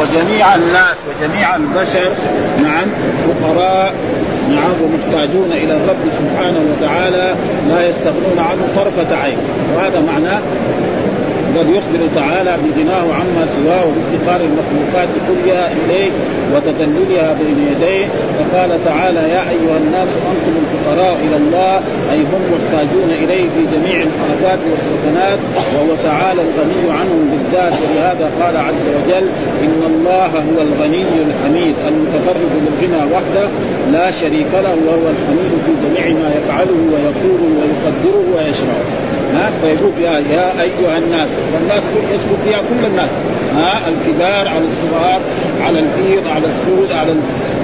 وجميع الناس وجميع البشر نعم فقراء نعم ومحتاجون إلى الرب سبحانه وتعالى لا يستغنون عنه طرفة عين. وهذا معناه بل يخبر تعالى بغناه عما سواه وبافتقار المخلوقات كلها إليه وتذللها بين يديه. فقال تعالى يا أيها الناس أنتم الفقراء إلى الله أي هم محتاجون إليه في جميع الحركات والسكنات وهو تعالى الغني عنهم بالذات. ولهذا قال عز وجل إن الله هو الغني الحميد. المتفرد بالغنى وحده لا شريك له وهو الحميد في جميع ما يفعله ويقوله ويقدره ويشرعه. ها؟ فيقول فيها يا أيها الناس والناس يدخل فيها كل الناس. ها؟ الكبار على الصغار على البيض على السود على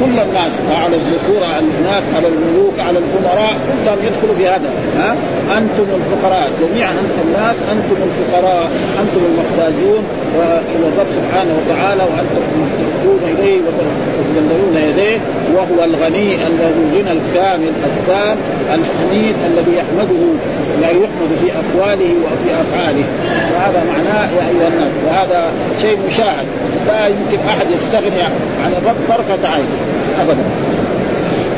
كل الناس على الذكور على الناس على الملوك على الأمراء كلهم يدخلوا في هذا ها؟ أنتم الفقراء جميعا أنتم الناس أنتم الفقراء أنتم المحتاجون إلى الرب سبحانه وتعالى وأنتم تفتقرون إليه وتتذللون يديه. وهو الغني الذي الغنى الكامل التام الحميد الذي يحمده لا يحمد في أقواله وفي أفعاله. وهذا معناه يا أيها الناس وهذا شيء مشاهد. لا يمكن أحد يستغني عن الرب طرفه عين ابدا.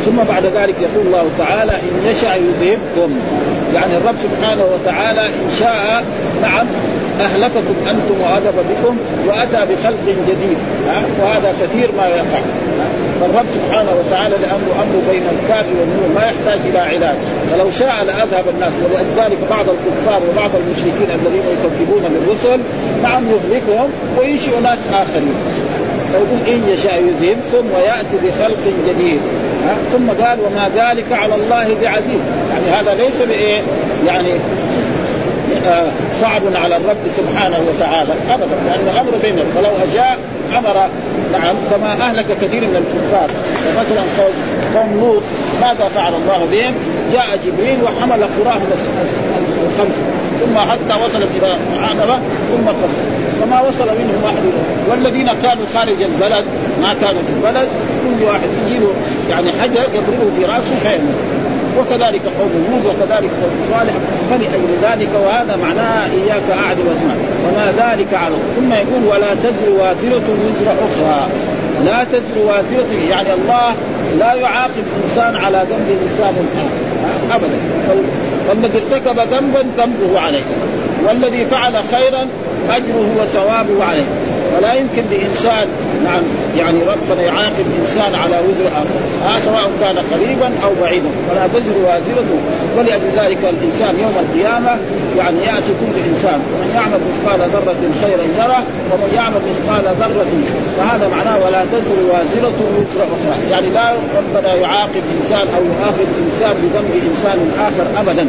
ثم بعد ذلك يقول الله تعالى إن يشاء يذهبكم. يعني الرب سبحانه وتعالى إن شاء نعم أهلككم أنتم وادب بكم وأتى بخلق جديد. وهذا كثير ما يقع. فالرب سبحانه وتعالى لأنه أمر بين الكاف والنور ما يحتاج إلى علاج. فلو شاء لأذهب الناس. ولذلك بعض الكفار وبعض المشركين الذين يكذبون بالرسل نعم يهلكهم وينشئ ناس آخرين. فيقول إن يشاء يذهبكم ويأتي بخلق جديد. ثم قال وما ذلك على الله بعزيز. يعني هذا ليس بإيه؟ يعني آه، صعب على الرب سبحانه وتعالى. ابدا. لأن الأمر بينهم. فلو أشاء أمر نعم كما أهلك كثير من الكفار. فمثلا قوم قوم لوط ماذا فعل الله بهم؟ جاء جبريل وحمل قراهم الخمسه ثم حتى وصلت إلى عقبه ثم قبل فما وصل منهم واحد والذين كانوا خارج البلد ما كانوا في البلد كل واحد يجي له يعني حجر يضربه في رأسه فيموت. وكذلك قوم هود وكذلك قوم صالح. فلأجل ذلك وهذا معناه إياك أعد واسمع. وما ذلك على ثم يقول ولا تزر وازرة وزر أخرى. لا تزر وازرة يعني الله لا يعاقب إنسان على ذنب إنسان آخر. أبدا. فالذي ارتكب ذنبا ذنبه عليه. والذي فعل خيرا أجره وثوابه عليه. فلا يمكن لإنسان نعم. يعني ربنا يعاقب انسان على وزر اخر آه سواء كان قريبا أو بعيدا. ولا تزر وازرة ولأجل ذلك الإنسان يوم القيامة يعني يأتي كل إنسان. ومن يعمل مثقال ذرة خيرا يره ومن يعمل مثقال ذرة فهذا معناه ولا تزر وازرة وزر أخرى. يعني لا ربنا يعاقب إنسان أو يؤاخذ إنسان بذنب إنسان آخر ابدا.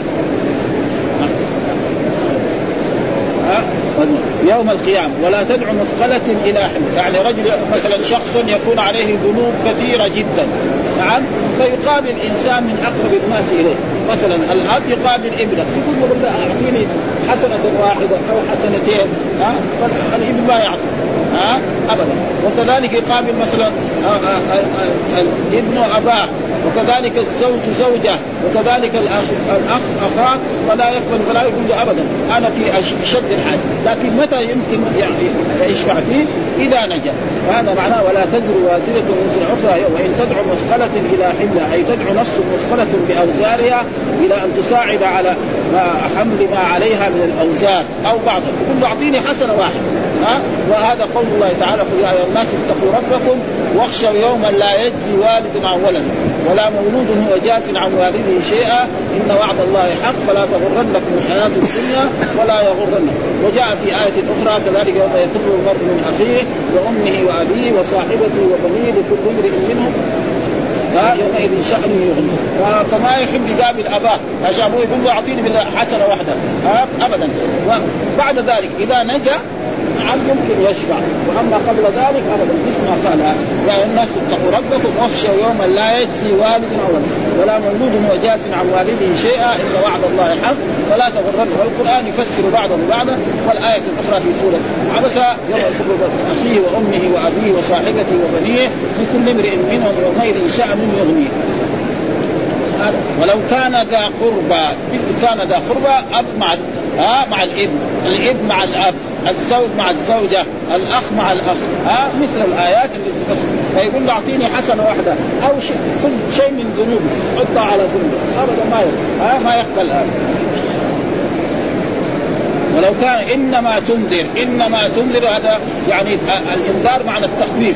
يوم القيامة. ولا تدع مثقلة إلى حمل. يعني رجل مثلا شخص يكون عليه ذنوب كثيرة جدا. نعم؟ فيقابل إنسان من أقرب الناس إليه. مثلا الأب يقابل ابنه. يقول له أعطيني حسنة واحدة أو حسنتين. ها؟ فالإبن ما يعطي. ابدا. وكذلك يقابل مثلا الابن أباه. وكذلك الزوج زوجة. وكذلك الأخ الأخ اخاه فلا يقبل فلا يقول له ابدا. أنا في أشد الحاجة. لكن متى يمكن يشفع فيه؟ إذا نجا. وهذا معناه ولا تزر وازرة وزر أخرى. وإن تدعو مثقلة إلى حملها أي تدعو نفس مثقلة بأوزارها إلى أن تساعد على حمل ما عليها من الأوزار. أو بعضها يقول أعطيني حسنة واحدة. وهذا قول الله تعالى قل يا أيها الناس اتقوا ربكم واخشوا يوما لا يجزي والد عن ولده ولا مولود هو جاف عن والده شيئا إن وعد الله حق فلا تغرنكم الحياة الدنيا ولا يغرنكم. وجاء في آية أخرى كذلك يوم يفر المرء من أخيه وأمه وأبيه وصاحبته وبنيه لكل امرئ منهم. يومئذ شأن يغني. فما يحب يقابل أباه عشان ابوه يقول له أعطيني حسنه واحدة ابدا. وبعد ذلك إذا نجا نعم يمكن يشفع. وأما قبل ذلك أبدا مثل ما قال يا الناس اتقوا ربكم واخشوا يوما لا يجزي والد عن ولد ولا مولود هو جاز عن والده شيئا ان وعد الله حق فلا تغرن. والقرآن يفسر بعضه بعضا والآية الأخرى في سورة عبس يوم يفر أخيه وأمه وأبيه وصاحبته وبنيه لكل امرئ منهم يومئذ شأن يغنيه. ولو كان ذا قربى مثل كان ذا قربى أب مع ها مع الابن الابن مع الأب. الزوج مع الزوجة الأخ مع الأخ. ها؟ مثل الآيات اللي تفسر فيقول له أعطيني حسنة واحدة أو شيء كل شيء من ذنوبي حطها على ذنوبك أبدا ما يقبل. ها؟ ما يقبل هذا. ولو كان إنما تنذر إنما تنذر هذا يعني الإنذار معنى التخويف.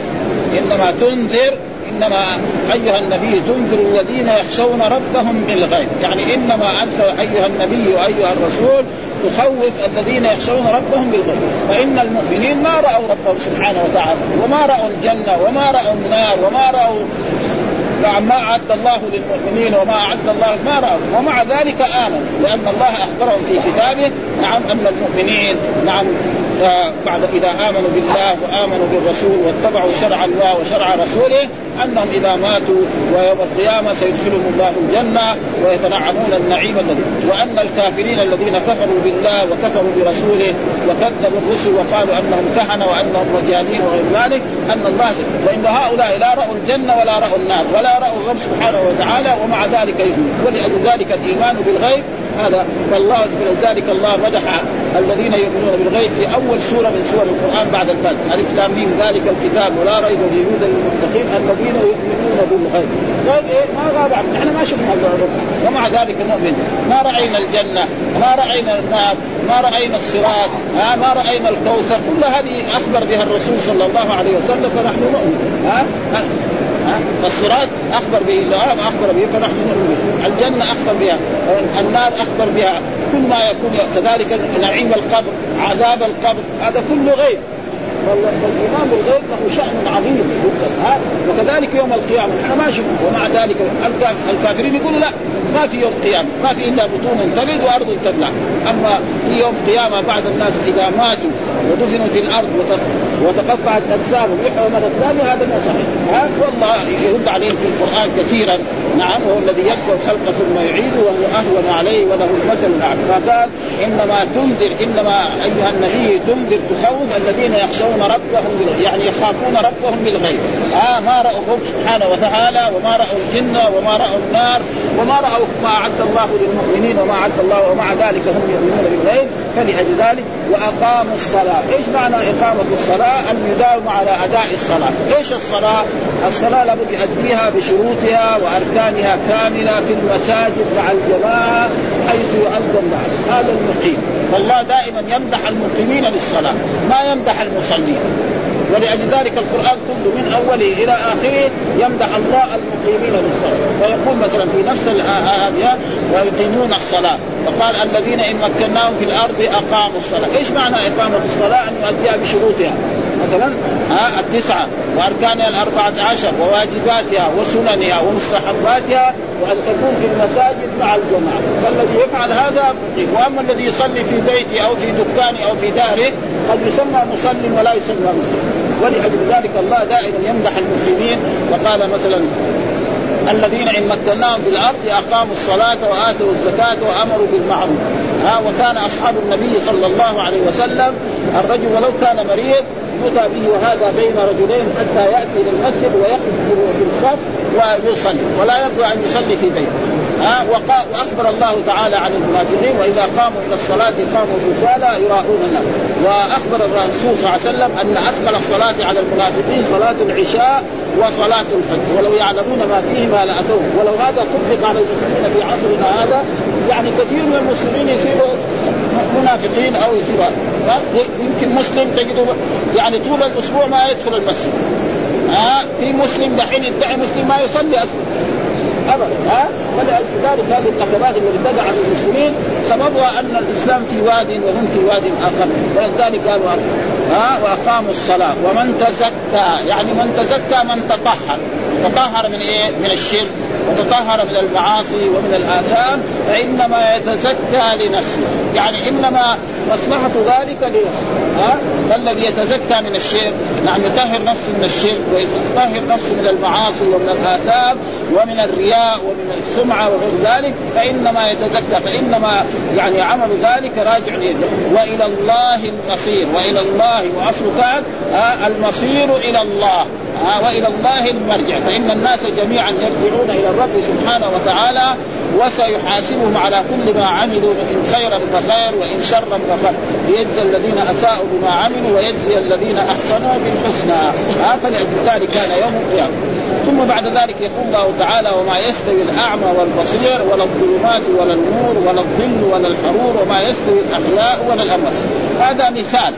إنما تنذر إنما أيها النبي تنذر الذين يخشون ربهم بالغيب. يعني إنما أنت أيها النبي وأيها الرسول تخوف الذين يخشون ربهم بالغيب. فإن المؤمنين ما رأوا ربهم سبحانه وتعالى وما رأوا الجنة وما رأوا النار وما رأوا نعم ما أعد الله للمؤمنين وما أعد الله ما رأوا. ومع ذلك آمنوا لأن الله أخبرهم في كتابه نعم أن المؤمنين نعم بعد إذا آمنوا بالله وآمنوا بالرسول واتبعوا شرع الله وشرع رسوله أنهم إذا ماتوا ويوم القيامة سيدخلهم الله الجنة ويتنعمون النعيم الذي وأن الكافرين الذين كفروا بالله وكفروا برسوله وكذبوا الرسل وقالوا أنهم كهنة وأنهم مجانين وغير ذلك أن الله فإن هؤلاء لا رأوا الجنة ولا رأوا النار ولا رأوا الرب سبحانه وتعالى ومع ذلك يؤمنون ولذلك الإيمان بالغيب هذا والله ذلك الله مدح الذين يؤمنون بالغيب في أول سورة من سور القرآن بعد الفاتحه ألف لام ذلك الكتاب ولا ريب فيه هدى للمتقين الذين يؤمنون بالغيب. غيب إيه؟ ما غاب عنه. إحنا ما شفنا ومع ذلك نؤمن ما رأينا الجنة ما رأينا النار ما رأينا الصراط ما رأينا الكوثر. كل هذه أخبر بها الرسول صلى الله عليه وسلم فنحن نؤمن. ها؟ فالصراط أخبر به الله أخبر به فنحن نؤمن به. الجنة أخبر بها النار أخبر بها. كل ما يكون كذلك نعيم القبر عذاب القبر هذا كله غيب فالايمان بالغيب له شأن عظيم ها؟ وكذلك يوم القيامة إحنا ما شفنا. ومع ذلك الكافرين يقولوا لا ما في يوم قيامة ما في إلا بطون تلد وأرض تبلع. أما في يوم قيامة بعد الناس إذا ماتوا ودفنوا في الأرض وتقطعت أجسامهم. يحيى من هذا ما صحيح. ها؟ والله يرد عليهم في القرآن كثيرا. نعم وهو الذي يبدا الخلق ثم يعيده وهو أهون عليه وله المثل الأعلى. فقال إنما تنذر إنما أيها النبي تنذر تخوف الذين يخشون ربهم بالغيب يعني يخافون ربهم بالغيب. آه ما رأوا سبحانه وتعالى وما رأوا الجن وما رأوا النار وما رأوا ما أعد الله للمؤمنين وما أعد الله ومع ذلك هم يؤمنون بالغيب. فلأجل ذلك وأقاموا الصلاة، إيش معنى إقامة الصلاة؟ ان يداوم على أداء الصلاة، إيش الصلاة؟ الصلاة لابد يؤديها بشروطها وأركانها كاملة في المساجد مع الجماعة حيث يؤذن هذا المقيم، فالله دائما يمدح المقيمين للصلاة، ما يمدح المصلين. ولأجل ذلك القرآن كله من أوله إلى آخره يمدح الله المقيمين للصلاة فيقول مثلا في نفس الآية ويقيمون الصلاة. فقال الذين إن مكناهم في الأرض أقاموا الصلاة. إيش معنى إقامة الصلاة؟ أن يؤديها بشروطها. مثلا ها التسعة وأركانها الأربعة عشر وواجباتها وسننها ومستحباتها وأن تكون في المساجد مع الجماعة. فالذي يفعل هذا وأما الذي يصلي في بيته أو في دكانه أو في داره قد يسمى مسلم ولا يسمى ولأجل ذلك الله دائما يمدح المسلمين. وقال مثلا الذين إن مكناهم في الأرض أقاموا الصلاة وآتوا الزكاة وأمروا بالمعروف. ها وكان أصحاب النبي صلى الله عليه وسلم الرجل ولو كان مريض يؤتى به وهذا بين رجلين حتى يأتي إلى المسجد ويقف في الصف ويصلي ولا يرضى أن يصلي في بيته. ها وأخبر الله تعالى عن المنافقين وإذا قاموا إلى الصلاة قاموا كسالى يراؤون الناس. وأخبر الرسول صلى الله عليه وسلم أن أثقل الصلاة على المنافقين صلاة العشاء وصلاة الفجر. ولو يعلمون ما فيهما لأتوه. ولو هذا طبق على المسلمين في عصرنا هذا يعني كثير من المسلمين يصيروا منافقين أو يصيروا يمكن مسلم تجده يعني طول الأسبوع ما يدخل المسجد. ها؟ في مسلم دحين يدعي مسلم ما يصلي أصلا. ابدا ها؟ فلذلك هذه العقبات التي عن المسلمين سببها أن الإسلام في واد وهم في واد آخر. ولذلك قالوا ها؟ وأقاموا الصلاة. ومن تزكى يعني من تزكى من تطهر. تطهر من إيه؟ من الشرك. وتطهر من المعاصي ومن الآثام. فإنما يتزكى لنفسه. يعني إنما مصلحه ذلك لنفسه ها؟ فالذي يتزكى من الشرك نعم يطهر نفسه من الشرك ويطهر نفسه من المعاصي ومن الآثام ومن الرياء ومن السمعة وغير ذلك فإنما يتزكى فإنما يعني عمل ذلك راجع لله وإلى الله المصير وإلى الله واصل كان المصير إلى الله. آه وإلى الله المرجع. فإن الناس جميعا يرجعون إلى الرب سبحانه وتعالى وسيحاسبهم على كل ما عملوا ان خيرا فخير وإن شرا فخير. ليجزي الذين أساءوا بما عملوا ويجزي الذين أحسنوا بالحسنى. آه فلذلك كان يوم القيامة. ثم بعد ذلك يقول الله تعالى وما يستوي الأعمى والبصير ولا الظلمات ولا النور ولا الظل ولا الحرور وما يستوي الأحياء ولا الأموات. هذا مثال.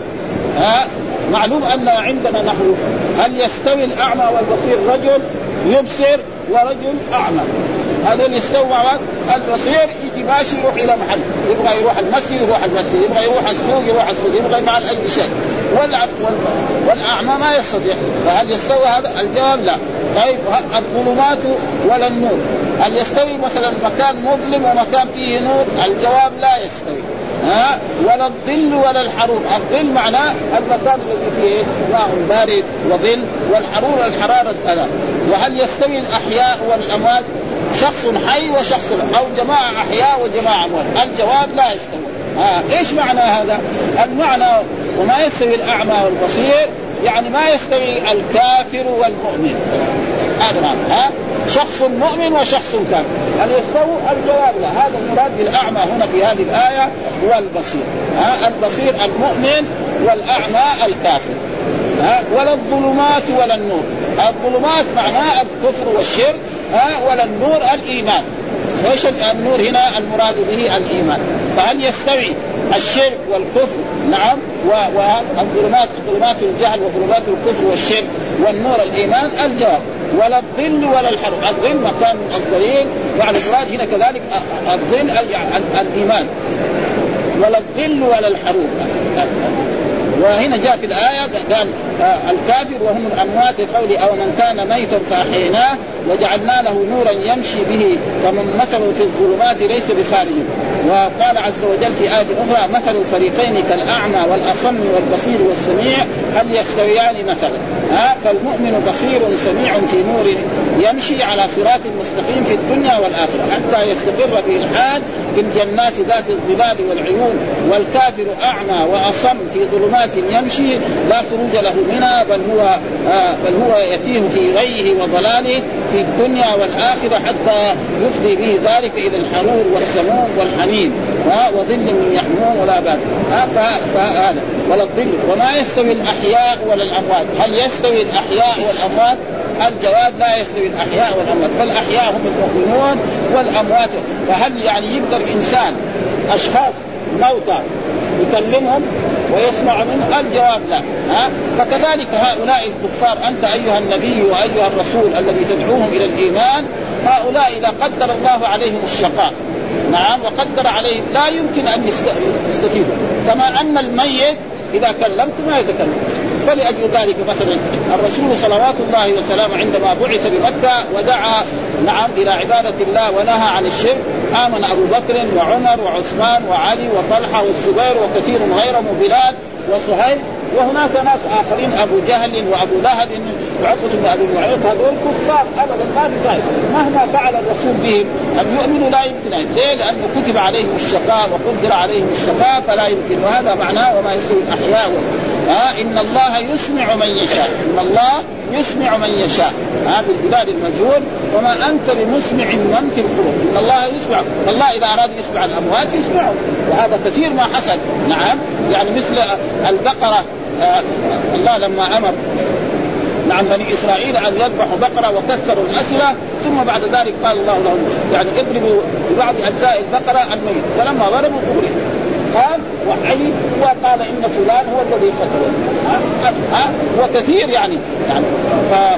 ها معلوم أن عندنا نحن هل يستوي الأعمى والبصير رجل يبصر ورجل أعمى؟ هذول يستووا مع البصير يجي ماشي يروح إلى محل يبغى يروح المسجد يروح المسجد يبغى يروح السوق يروح السوق يبغى يفعل أي شيء. والأعمى ما يستطيع. فهل يستوي هذا؟ الجواب لا. طيب الظلمات ولا النور؟ هل يستوي مثلا مكان مظلم ومكان فيه نور؟ الجواب لا يستوي. ها؟ ولا الظل ولا الحرور. الظل معناه المكان الذي فيه ماء بارد وظل والحرور الحرارة الثلاث وهل يستوي الأحياء والأموات؟ شخص حي وشخص أو جماعة أحياء وجماعة أموات. الجواب لا يستوي. ها؟ إيش معنى هذا؟ المعنى وما يستوي الأعمى والبصير يعني ما يستوي الكافر والمؤمن. هذا معنى. ها؟ شخص مؤمن وشخص كافر. هل يستووا الجواب لا هذا المراد بالأعمى هنا في هذه الآية والبصير. ها البصير المؤمن والأعمى الكافر. ها ولا الظلمات ولا النور. الظلمات معناه الكفر والشرك ها ولا النور الإيمان. إيش النور هنا المراد به الإيمان؟ فهل يستوي الشرك والكفر؟ نعم. والظلمات ظلمات الجهل وظلمات الكفر والشرك والنور الإيمان؟ الجواب. ولا الظل ولا الحرب الظل مكان الظليل يعني المراد هنا كذلك الظل الإيمان. ولا الظل ولا الحروب. وهنا جاء في الآية قال آه الكافر وهم الأموات قول أو من كان ميتا فأحييناه وجعلنا له نورا يمشي به كمن مثل في الظلمات ليس بخارج. وقال عز وجل في آية أخرى مثل الفريقين كالأعمى والأصم والبصير والسميع هل يستويان مثلا؟ ها فالمؤمن بصير سميع في نور يمشي على صراط مستقيم في الدنيا والآخرة حتى يستقر به الحال في الجنات ذات الظلال والعيون والكافر أعمى وأصم في ظلمات يمشي لا خروج له منها بل هو آه بل هو يتيه في غيه وضلاله في الدنيا والآخرة حتى يفضي به ذلك إلى الحرور والسموم والحميم وظل من يحمون ولا بال فهذا ولا الظل. وما يستوي الأحياء ولا الأموات. هل يستوي الأحياء والأموات؟ الجواب لا يستوي الأحياء والأموات فالأحياء هم المؤمنون والأموات. فهل يعني يقدر إنسان أشخاص موتى يكلمهم؟ ويسمع منه الجواب لا. ها؟ فكذلك هؤلاء الكفار أنت أيها النبي وأيها الرسول الذي تدعوهم إلى الإيمان هؤلاء إذا قدر الله عليهم الشقاء نعم وقدر عليهم لا يمكن أن يستفيدوا. كما أن الميت إذا كلمت ما يتكلم. فلأجل ذلك مثلا الرسول صلوات الله وسلامه عندما بعث بمكة ودعا نعم إلى عبادة الله ونهى عن الشرك آمن أبو بكر وعمر وعثمان وعلي وطلحة والزبير وكثير غيرهم بلال وصهيب وهناك ناس آخرين أبو جهل وأبو لهب وعقبة بن أبي معيط هذول كفار ابدا ما في مهما فعل الرسول بهم ان يؤمنوا لا يمكن أن. ليه؟ لأنه كتب عليهم الشقاء وقدر عليهم الشقاء فلا يمكن وهذا معناه وما يستوي الأحياء ها؟ إن الله يسمع من يشاء. إن الله يسمع من يشاء. ها بالبلاد المجهول. وما أنت بمسمع من في القلوب. إن الله يسمع. الله إذا أراد يسمع الأموات يسمعهم وهذا كثير ما حصل. نعم. يعني مثل البقرة. آه الله لما أمر نعم بني إسرائيل أن يذبحوا بقرة وكسروا الاسره ثم بعد ذلك قال الله لهم يعني اضربوا ببعض أجزاء البقرة الميت فلما ضربوا قبروا قال وحي وقال إن فلان هو الذي قتله ها؟ وكثير يعني. يعني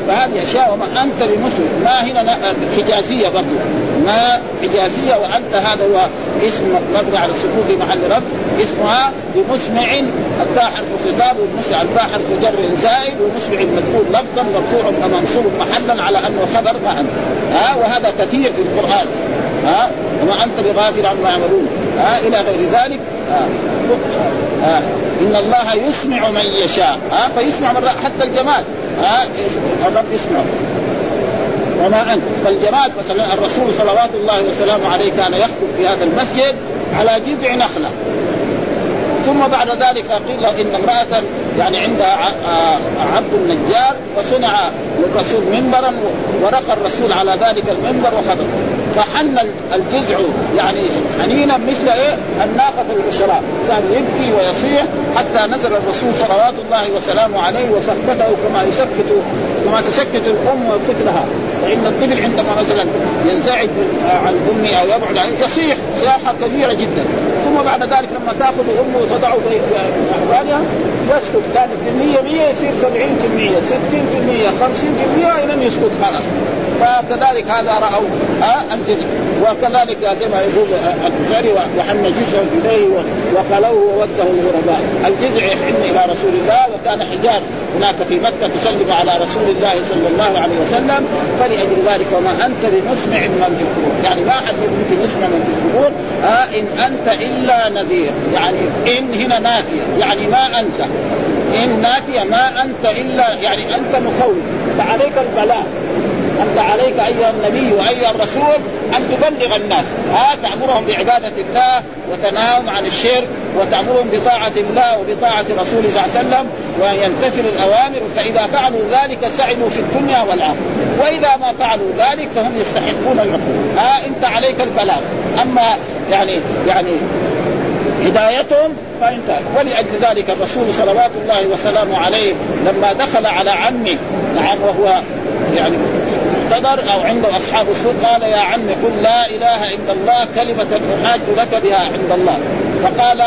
فهذه أشياء وما أنت بمسلم ما هنا حجازية برضه ما حجازية وأنت هذا هو اسم مبني على السكون في محل رفع اسمها بمسمع التاء حرف خطاب والمسمع الباء حرف جر زائد ومسمع مذكور لفظا مرفوع ومنصوب محلا على أنه خبر انت ها؟ وهذا كثير في القرآن. ها؟ وما أنت بغافل عما يعملون. ها إلى غير ذلك. ها. ها. إن الله يسمع من يشاء. ها فيسمع من حتى الجماد ها الرب يسمع. وما أنت؟ فالجماد مثلا الرسول صلوات الله وسلامه عليه كان يخطب في هذا المسجد على جذع نخلة. ثم بعد ذلك قيل له إن امرأة يعني عندها عبد النجار وصنع للرسول منبرا ورقى الرسول على ذلك المنبر وخطب فحن الجذع يعني حنينا مثل إيه؟ الناقة العشراء كان يبكي ويصيح حتى نزل الرسول صلوات الله وسلامه عليه وسكته كما يسكت كما تسكت الأم طفلها فإن الطفل عندما مثلا ينزعج عن أمه أو يبعد عنه يصيح صياحة كبيرة جدا. ثم بعد ذلك لما تأخذ أمه وتضعه في احضانها يسكت. كانت في المية 100 يصير 70% 60% 50% إلى يسكت خلاص. فكذلك هذا رأوا آه الجزء وكذلك كما يقول البخاري وحن جزء إليه وقلوه ووده الغرباء. الجزع يحن إلى رسول الله وكان حجاب هناك في مكة تسلم على رسول الله صلى الله عليه وسلم فلأجل ذلك وما أنت بمسمع من في القبور يعني ما حد يمكن يسمع من في القبور آه إن أنت إلا نذير. يعني إن هنا نافية. يعني ما أنت. إن نافية ما أنت إلا يعني أنت مخوف. فعليك البلاء. أنت عليك أيها النبي وأيها الرسول أن تبلغ الناس. ها تأمرهم بعبادة الله وتنهاهم عن الشرك وتأمرهم بطاعة الله وبطاعة رسوله صلى الله عليه وسلم وأن يمتثلوا الأوامر. فإذا فعلوا ذلك سعدوا في الدنيا والآخرة. وإذا ما فعلوا ذلك فهم يستحقون العقوبه ها أنت عليك البلاغ. أما يعني يعني هدايتهم فإنت. ولأجل ذلك الرسول صلوات الله وسلامه عليه لما دخل على عمه نعم وهو يعني محتضر أو عنده أصحاب السوء قال يا عم قل لا إله إلا الله كلمة أحاج لك بها عند الله. فقال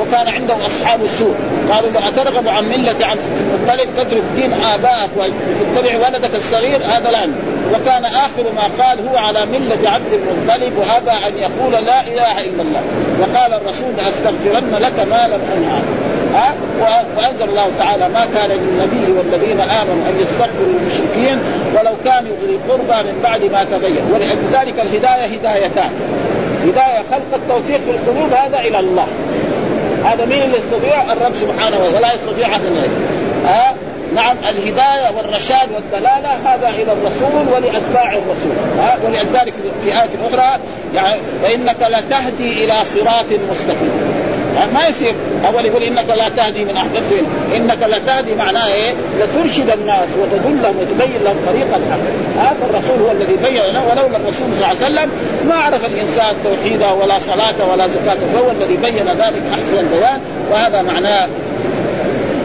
وكان عنده أصحاب السوء قالوا له أترغب عن ملة عن المطلب؟ تترك دين آبائك وتتبع ولدك الصغير هذا لا وكان آخر ما قال هو على ملة عبد المطلب وأبى أن يقول لا إله إلا الله. وقال الرسول لاستغفرن لك ما لم أنهى. ها وأنزل الله تعالى ما كان للنبي والذين آمنوا أن يستغفروا للمشركين ولو كانوا أولي قربى من بعد ما تبين. ولذلك الهداية هدايتان. هداية خلق التوفيق في القلوب هذا إلى الله. هذا مين اللي يستطيع؟ الرب سبحانه وتعالى. ولا يستطيع أحد ها؟ نعم الهداية والرشاد والدلالة هذا إلى الرسول ولأتباع الرسول. ها؟ ولذلك في آية أخرى يعني فإنك لتهدي إلى صراط مستقيم. ما يصير. أول يقول إنك لا تهدي من احببت إنك لا تهدي معناه إيه؟ لترشد الناس وتدلهم وتبين لهم طريق الحق. هذا الرسول هو الذي بين لنا ولولا الرسول صلى الله عليه وسلم ما عرف الإنسان توحيده ولا صلاته ولا زكاته. فهو الذي بين ذلك أحسن البيان وهذا معناه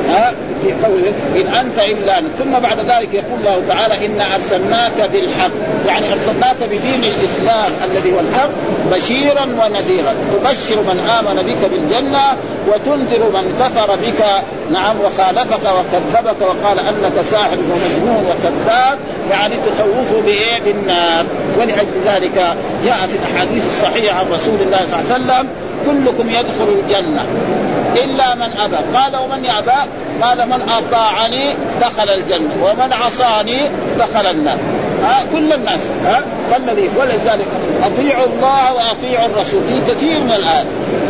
ها في قوله إن أنت إلا ثم بعد ذلك يقول الله تعالى انا أرسلناك بالحق. يعني أرسلناك بدين الإسلام الذي هو الحق بشيرا ونذيرا. تبشر من آمن بك بالجنة وتنذر من كفر بك. نعم وخالفك وكذبك وقال أنك ساحر ومجنون وكذاب. يعني تخوفه بإيه؟ بالنار. ولأجل ذلك جاء في الأحاديث الصحيحة عن رسول الله صلى الله عليه وسلم كلكم يدخل الجنة. إلا من أبى. قال ومن يابى قال من أطاعني دخل الجنة ومن عصاني دخل النار. ها كل الناس ها فالذي ولذلك أطيعوا الله وأطيعوا الرسول. في كثير من الايات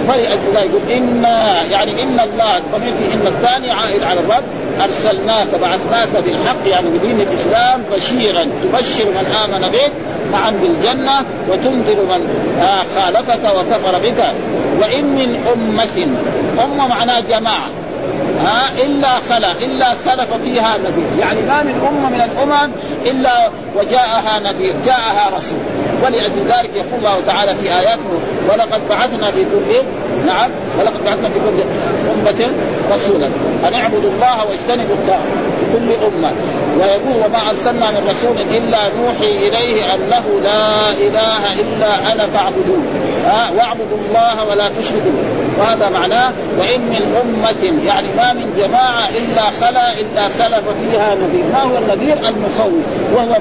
فلأجل يقول إنا يعني إن الله الضمير في إن الثاني عائد على الرب أرسلناك بعثناك بالحق يعني بدين الإسلام بشيرا. تبشر من آمن بك معا بالجنة وتنذر من آه خالفك وكفر بك. وإن من أمة أمة معناها جماعة ها إلا خلا إلا سلف فيها نذير. يعني ما من أمة من الأمم إلا وجاءها نذير جاءها رسول. ولأجل ذلك يقول الله تعالى في آياته ولقد بعثنا في كل نعم ولقد بعثنا في كل أمة رسولا. أن اعبدوا الله واجتنبوا في كل أمة. ويقول وما أرسلنا من رسول إلا نوحي إليه أنه لا إله إلا أنا فاعبدون. آه واعبدوا الله ولا تشركوا وهذا معناه وإن من أمة يعني ما من جماعة إلا خلا إلا سلف فيها نذير. ما هو النذير؟ المخوف وهو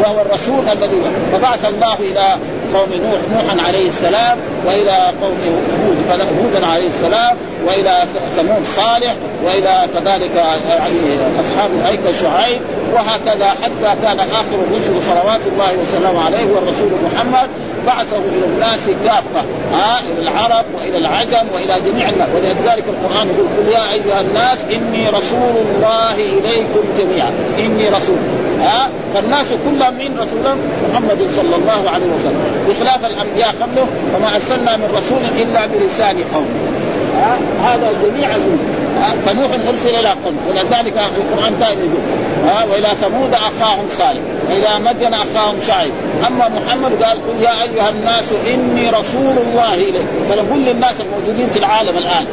وهو الرسول الذي فبعث الله إلى قوم نوح نوحا عليه السلام وإلى قوم هود هودا عليه السلام وإلى ثمود صالح وإلى كذلك يعني أصحاب الايكه شعيب وهكذا حتى كان آخر الرسل صلوات الله وسلامه عليه هو الرسول محمد. بعثه إلى الناس كافة ها إلى العرب وإلى العجم وإلى جميع الناس. ولذلك القرآن يقول قل يا أيها الناس إني رسول الله إليكم جميعا. إني رسول ها فالناس كلهم من رسول محمد صلى الله عليه وسلم. بخلاف الأنبياء قبله وما أرسلنا من رسول إلا بلسان قوم ها. هذا جميع الامم فنوح أرسل إلى قوم ولذلك القرآن دائما يقول ها وإلى ثمود أخاهم صالح. والى مدين أخاهم شعيب. أما محمد قال قل يا أيها الناس إني رسول الله اليكم فنقول للناس الموجودين في العالم الآن.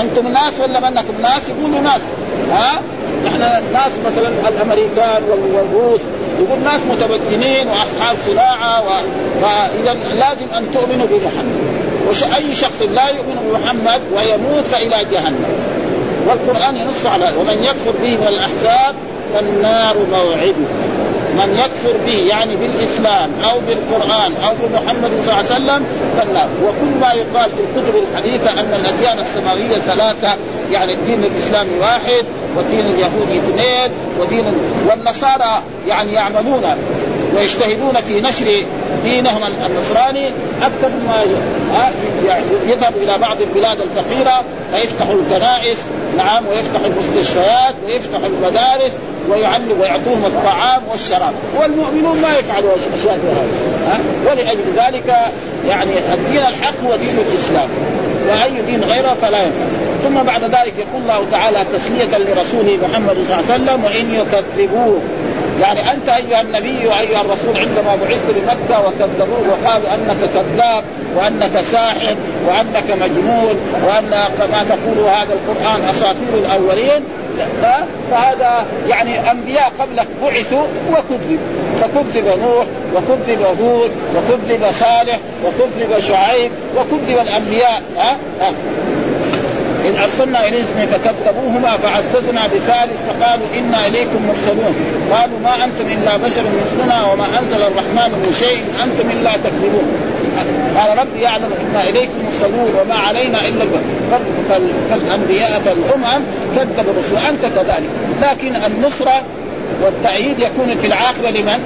أنتم ناس ولا منكم ناس؟ يقولوا ناس. ها؟ نحن ناس مثلا الأمريكان والروس. يقول ناس متمكنين وأصحاب صناعة و... فإذا لازم أن تؤمنوا بمحمد. وش أي شخص لا يؤمن بمحمد ويموت فالى جهنم. والقرآن ينص على ومن يكفر به من الأحزاب فالنار موعده. من يكفر به يعني بالإسلام أو بالقرآن أو بمحمد صلى الله عليه وسلم فالنار. وكل ما يقال في الكتب الحديثة أن الأديان السماويه ثلاثة يعني الدين الإسلامي واحد والدين اليهودي اثنين ودين والنصارى يعني يعملون ويجتهدون في نشر دينهم النصراني أكثر مما يذهب إلى بعض البلاد الفقيرة فيفتحوا الكنائس نعم ويفتحوا المستشفيات ويفتحوا المدارس ويعلم ويعطوهم الطعام والشراب. والمؤمنون ما يفعلوا أشياء هذه ولأجل ذلك يعني الدين الحق هو دين الإسلام. وأي دين غيره فلا ينفع. ثم بعد ذلك يقول الله تعالى تسليه لرسوله محمد صلى الله عليه وسلم وإن يكذبوه يعني أنت أيها النبي وأيها الرسول عندما بعثت لمكة وكذبوه وقالوا أنك كذاب وأنك ساحر وأنك مجنون وأن ما تقول هذا القرآن أساطير الأولين فهذا يعني أنبياء قبلك بعثوا وكذبوا فكذب نوح وكذب هود وكذب صالح وكذب شعيب وكذب الأنبياء ها؟ ها؟ إن أرسلنا إليهم فكذبوهما فعززنا بثالث فقالوا إنا إليكم مرسلون. قالوا ما أنتم إلا بشر مثلنا وما أنزل الرحمن من شيء أنتم إلا تكذبون. قال ربي يعلم إنا إليكم مرسلون وما علينا إلا فالأنبياء فالأمم كذبوا الرسل. وأنت كذلك. لكن النصرة والتأييد يكون في العاقبة لمن؟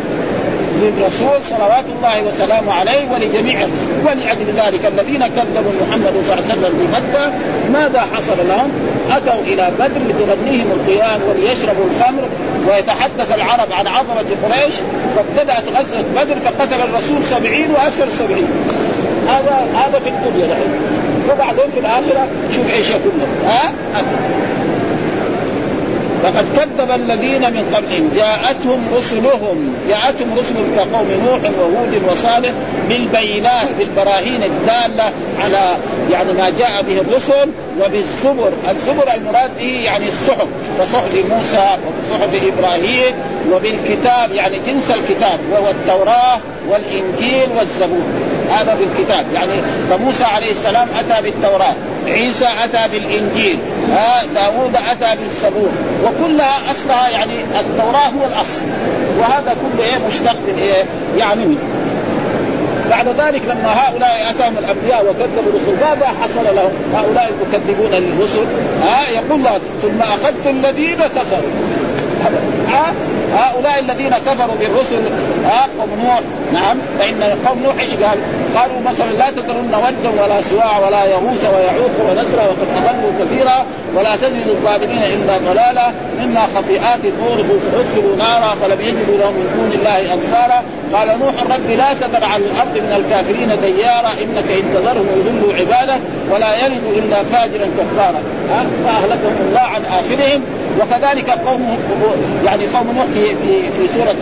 للرسول صلوات الله وسلامه عليه ولجميع الرسل ولأجل ذلك الذين كذبوا محمد صلى الله عليه وسلم في مكة ماذا حصل لهم؟ أتوا إلى بدر لتغنيهم القيام وليشربوا الخمر ويتحدث العرب عن عظمة قريش فابتدأت غزوة بدر فقتل الرسول سبعين وأسر سبعين. هذا هذا في الدنيا الحين وبعدين في الآخرة شوف إيش يكون ها؟ فقد كذب الذين من قبلهم. جاءتهم رسلهم. جاءتهم رسلهم كقوم نوح وهود وصالح بالبينات بالبراهين الدالة على يعني ما جاء به الرسل وبالزبر، الزبر المراد به يعني الصحف كصحف موسى وصحف إبراهيم وبالكتاب. يعني جنس الكتاب وهو التوراة والإنجيل والزبور. هذا بالكتاب. يعني فموسى عليه السلام أتى بالتوراة عيسى أتى بالإنجيل. آه داوود أتى بالزبور. وكلها أصلها يعني التوراة هو الأصل. وهذا كله إيه مشتق من إيه؟ يعني منه بعد ذلك لما هؤلاء أتاهم الأنبياء وكذبوا الرسل ماذا حصل لهم؟ هؤلاء المكذبون للرسل ها آه يقول الله ثم اخذت الذين كفروا. هؤلاء الذين كفروا بالرسل ها قوم نوح نعم فإن قوم نوح إيش قال؟ قالوا مثلا لا تذرن ودا ولا سواع ولا يغوث ويعوق ونسرا وقد اضلوا كثيرا ولا تزد الظالمين إلا ضلالا مما خطيئات اغرقوا فادخلوا نارا فلم يجدوا لهم من دون الله انصارا قال نوح رب لا تذر على الأرض من الكافرين ديارا إنك إن تذرهم يضلوا عبادك ولا يلد إلا فاجرا كفارا. فأهلكهم الله عن آخرهم. وكذلك قوم يعني قوم نوح في في في سورة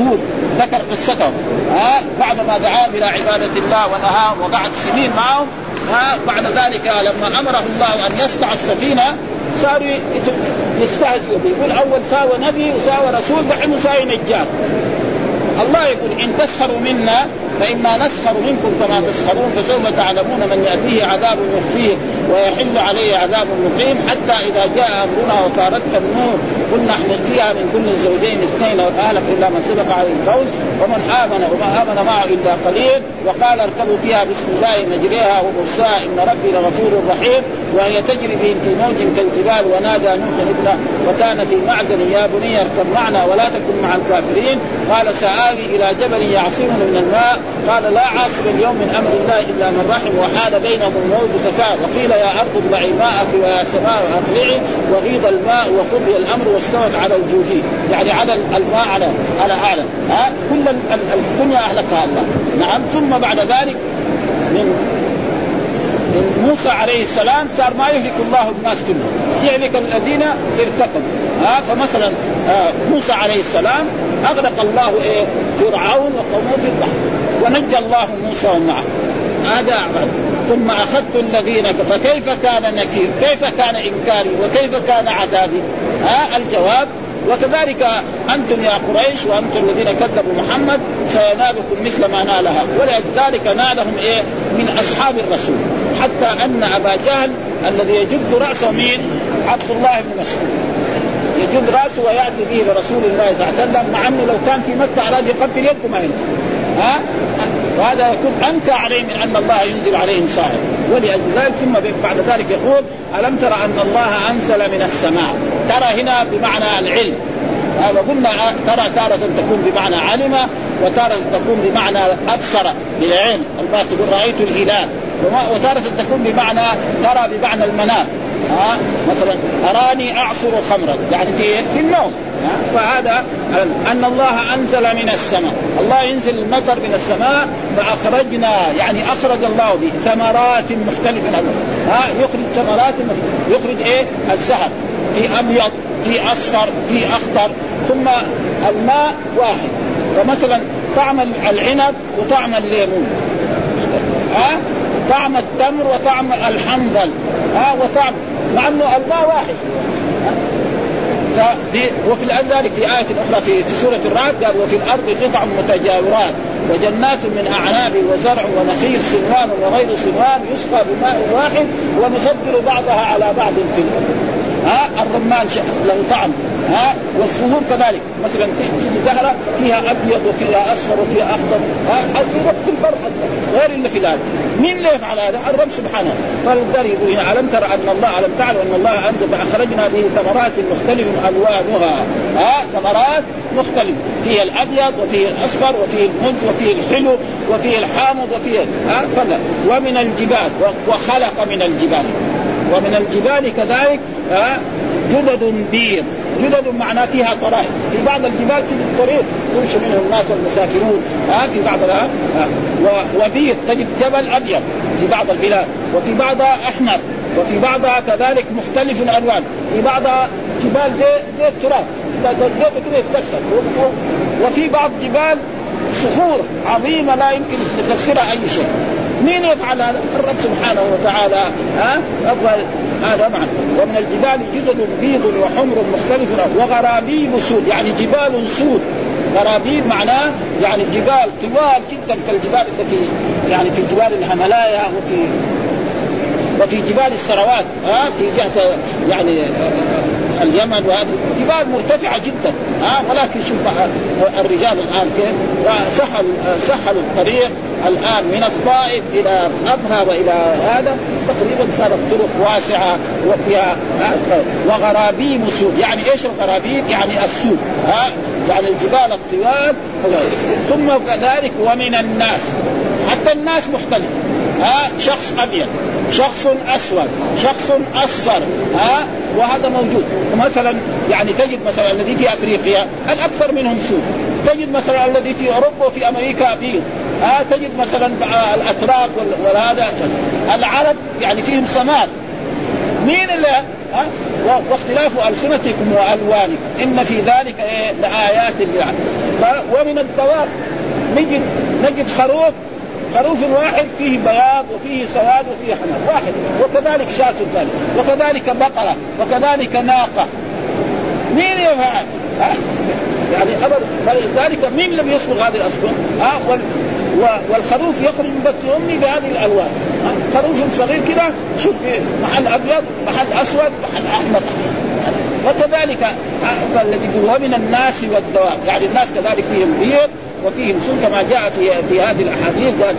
هود ذكر قصتهم. ها بعد ما دعاهم إلى عبادة الله ونهاهم وقعد سنين معهم ها بعد ذلك لما أمره الله أن يصنع السفينة صاروا يستهزئوا به يقول أول ساوى نبي وساوى رسول دحين ساوى نجار. الله يقول إن تسخروا منا فإنا نسخر منكم كما تسخرون. فسوف تعلمون من يأتيه عذاب يخزيه ويحل عليه عذاب مقيم حتى إذا جاء أمرنا وفارت النور. قلنا احمل فيها من كل زوجين اثنين وأهلك إلا من سبق عليه القول ومن آمن وما آمن معه إلا قليل. وقال اركبوا فيها بسم الله مجريها ومرساها إن ربي لغفور رحيم. وهي تجري بهم في موج كالجبال. ونادى نوح ابنه وكان في معزل يا بني اركب معنا ولا تكن مع الكافرين. قال سآوي إلى جبل يعصمني من الماء. قال لا عاصم اليوم من أمر الله إلا من رحم. وحال بينهم الموت فكان وقيل يا أرض ابلعي ماءك ويا سماء اقلعي وغيض الماء وقضي الأمر واستوت على الجوجي يعني على الماء على على أعلى. ها؟ كل الدنيا أهلكها الله. نعم. ثم بعد ذلك من موسى عليه السلام صار ما يهلك الله الناس كلهم. يهلك الذين ارتكبوا ها فمثلا آه موسى عليه السلام أغرق الله إيه فرعون وقومه في البحر ونجى الله موسى ومعه. هذا ثم أخذت الذين فكيف كان نكير كيف كان إنكاري وكيف كان عذابي؟ ها الجواب وكذلك أنتم يا قريش وأنتم الذين كذبوا محمد سينالكم مثل ما نالها. ولذلك نالهم إيه من أصحاب الرسول. حتى أن أبا جهل الذي يجد رأسه مين؟ عبد الله بن مسعود. يجد رأسه ويأتي به لرسول الله صلى الله عليه وسلم مع أنه لو كان في مكة اراد يقبل يده ما ها؟ وهذا يكون أنكى عليه من أن الله ينزل عليهم صاعق ولأجل ذلك ثم بعد ذلك يقول ألم تر أن الله أنزل من السماء؟ ترى هنا بمعنى العلم. هذا قلنا ترى تارة تكون بمعنى علم وتارة تكون بمعنى أبصر بالعين الباس تقول رأيت الهلال. وتارة تكون بمعنى ترى بمعنى المنام. ها؟ مثلا أراني أعصر خمرا. يعني في في النوم. فهذا أن الله أنزل من السماء. الله ينزل المطر من السماء فاخرجنا يعني أخرج الله به. ثمرات مختلفة. ها؟ يخرج ثمرات يخرج إيه؟ الزهر في أبيض في أصفر في أخضر. ثم الماء واحد. فمثلا طعم العنب وطعم الليمون. ها؟ طعم التمر وطعم الحنظل. ها وطعم مع إنه الماء واحد. وفي ذلك في آية أخرى في, في سورة الرعد قال وفي الأرض قطع متجاورات وجنات من أعناب وزرع ونخيل صنوان وغير صنوان يسقى بماء واحد ونفضل بعضها على بعض في الأرض. ها الرمان له طعم. ها والزهور كذلك. مثلا تيجي زهرة فيها أبيض وفيها أصفر وفيها أخضر ها في البر غير اللي في الآن. مين اللي يفعل هذا؟ الرب سبحانه. يقول هنا ألم تر أن الله ألم تعلم أن الله أنزل فأخرجنا به ثمرات مختلف ألوانها ها ثمرات مختلف. فيه الأبيض وفيه الأصفر وفيه المز وفيه الحلو وفيه الحامض وفيه ها فلا. ومن الجبال وخلق من الجبال. ومن الجبال كذلك جدد بيض. جدد معناه فيها طرائق في بعض الجبال في الطريق يمشي منه الناس المسافرون ها في بعض ها وبيض تجد جبل أبيض في بعض البلاد. وفي بعضها أحمر. وفي بعضها كذلك مختلف الألوان. في بعضها جبال زي زي التراب. إذا زيته كده يتكسر. وفي بعض جبال صخور عظيمة لا يمكن تكسرها أي شيء. مين يفعل هذا؟ الرب سبحانه وتعالى ها؟ هذا معنى ومن الجبال جدد بيض وحمر مختلف وغرابيب سود يعني جبال سود. غرابيب معناه يعني جبال طوال جدا كالجبال التي يعني في جبال الهملايا وفي وفي جبال السروات ها؟ في جهة يعني اليمن وهذه جبال مرتفعة جدا. ها ولكن شوف الرجال الآن كيف؟ سهلوا سهلوا الطريق الآن من الطائف إلى أبها وإلى هذا. تقريبا صارت طرق واسعة وفيها وغرابيب سود يعني إيش الغرابيب؟ يعني السود ها يعني الجبال الطوال ثم كذلك ومن الناس. حتى الناس مختلف. ها شخص أبيض. شخص أسود شخص أصفر ها؟ وهذا موجود. مثلا يعني تجد مثلا الذي في أفريقيا الأكثر منهم سود. تجد مثلا الذي في أوروبا وفي أمريكا ابيض ها؟ تجد مثلا الأتراك وهذا العرب يعني فيهم سماد مين اللي؟ ها؟ واختلاف ألسنتكم وألوانكم. إن في ذلك إيه؟ لآيات ومن الدواب نجد نجد خروف خروف واحد فيه بياض وفيه سواد وفيه حمر واحد. وكذلك شاة ثانية وكذلك بقرة وكذلك ناقة. مين يفعل؟ يعني ابدا فلذلك مين لم يصبغ هذه الأصبغ؟ ها؟ وال... والخروف يخرج من بطن أمي بهذه الألوان. خروف صغير كده شوف محل أبيض محل أسود محل أحمر. وكذلك الذي يقول ومن الناس والدواب. يعني الناس كذلك فيهم بيض وفيهم. سن كما جاء في في هذه الأحاديث قال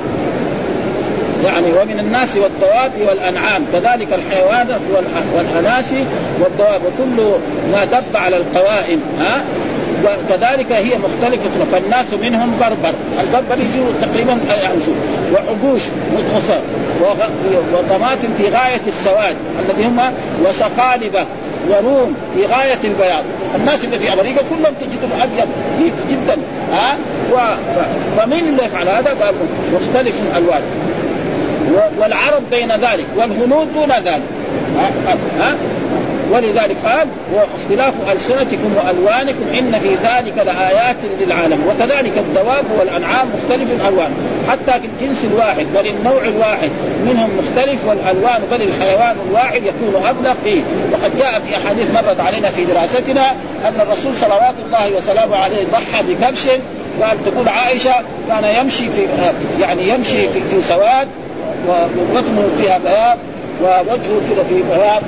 يعني ومن الناس والدواب والأنعام. كذلك الحيوانات والاناسي والدواب وكل ما دب على القوائم ها؟ وكذلك هي مختلفة. فالناس منهم بربر. البربر يجوا تقريبا يعني وعقوش متغصر وطماطم في غاية السواد الذي هم وسقالبة وروم في غاية البياض. الناس اللي في أمريكا كلهم تجدهم أبيض جدا ها؟ و... فمين اللي يفعل هذا؟ قال مختلف الألوان. والعرب بين ذلك والهنود دون ذلك. ها, ها؟ ولذلك قال واختلاف ألسنتكم وألوانكم إن في ذلك لآيات للعالم وكذلك الدواب والأنعام مختلف الألوان حتى في الجنس الواحد بل النوع الواحد منهم مختلف والألوان بل الحيوان الواحد يكون أبلغ فيه. وقد جاء في أحاديث مرت علينا في دراستنا أن الرسول صلوات الله وسلامه عليه ضحى بكبش قال تقول عائشة كان يمشي في يعني يمشي في سواد وبطنه فيها بياض ووجهه كذا في بياض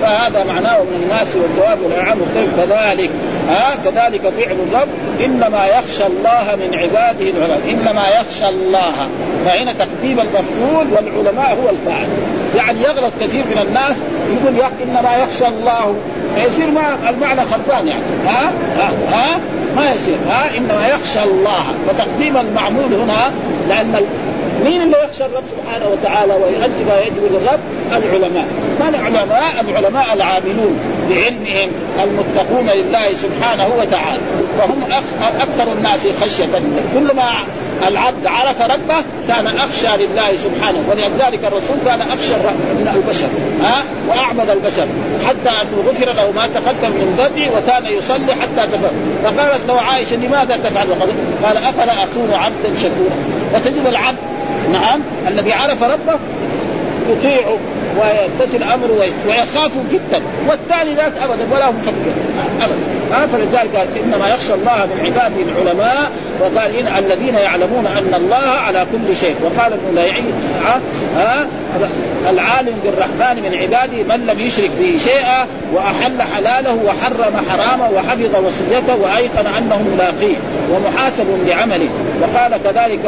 فهذا معناه من الناس والدواب والانعام مختلف كذلك. ها كذلك فعل الرب. إنما يخشى الله من عباده العلماء. إنما يخشى الله. فهنا تقديم المفعول والعلماء هو الفاعل. يعني يغلط كثير من الناس يقول إنما يخشى الله. فيصير ما المعنى خربان يعني. ها؟ ها, ها؟ ما يصير. ها؟ إنما يخشى الله. فتقديم المعمول هنا لأن مين اللي يخشى الرب سبحانه وتعالى ويؤدي ما يجب للرب؟ العلماء، من العلماء؟ العلماء العاملون بعلمهم المتقون لله سبحانه وتعالى، وهم أكثر الناس خشية لله، كلما العبد عرف ربه كان أخشى لله سبحانه. ولذلك الرسول كان أخشى من البشر ها؟ واعبد البشر. حتى أنه غفر له ما تقدم من ذنبه وكان يصلي حتى تفهم فقالت له عائشة لماذا تفعل؟ قال أفلا أكون عبدا شكورا؟ فتجد العبد نعم الذي عرف ربه يطيعه ويمتثل أمره ويخاف جدا والثاني ذاك ابدا ولا مفكر ابدا. ها فلذلك قال إنما يخشى الله من عباده العلماء وقال إن الذين يعلمون أن الله على كل شيء. وقال ابن ليعي ها العالم بالرحمن من عباده من لم يشرك به شيئا وأحل حلاله وحرم حرامه وحفظ وصيته وأيقن أنه ملاقيه ومحاسب لعمله وقال كذلك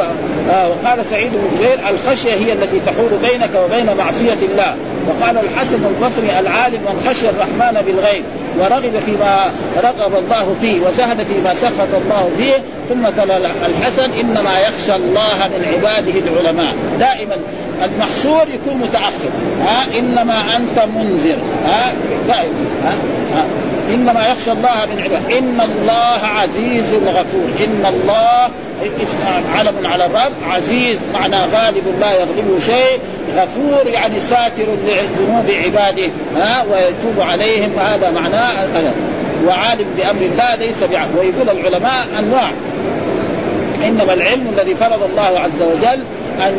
آه وقال سعيد بن جبير الخشية هي التي تحول بينك وبين معصية الله. وقال الحسن البصري العالم من خشي الرحمن بالغيب ورغب فيما رغب الله فيه وزهد فيما سخط الله فيه. ثم تلا الحسن إنما يخشى الله من عباده العلماء. دائما المحصور يكون متأخر. ها إنما أنت منذر. ها دائما. ها, ها. إنما يخشى الله من عباده. إن الله عزيز غفور. إن الله علم على الرب. عزيز معنى غالب لا يغلبه شيء. غفور يعني ساتر لذنوب عباده. ها ويتوب عليهم. هذا معناه وعالم بأمر الله ليس بعلم ويقول العلماء أنواع. إنما العلم الذي فرض الله عز وجل أن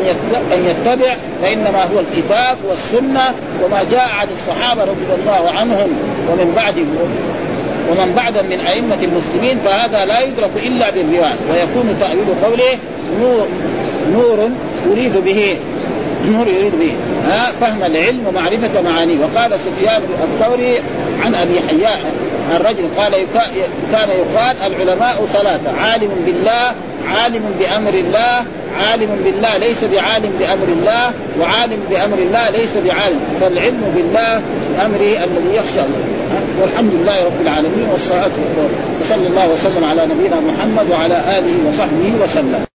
أن يتبع فإنما هو الكتاب والسنة وما جاء عن الصحابة رضي الله عنهم. ومن بعدهم ومن بعدهم من أئمة المسلمين فهذا لا يدرك إلا بالرواية ويكون تأويل قوله نور نور يريد به نور يريد به. ها فهم العلم ومعرفة معانيه. وقال سفيان الثوري عن أبي حياء الرجل قال كان يقال العلماء ثلاثة عالم بالله عالم بأمر الله عالم بالله ليس بعالم بأمر الله وعالم بأمر الله ليس بعالم. فالعلم بالله بأمره الذي يخشى الله. والحمد لله رب العالمين والصلاة والسلام. وصلى الله وسلم على نبينا محمد وعلى آله وصحبه وسلم.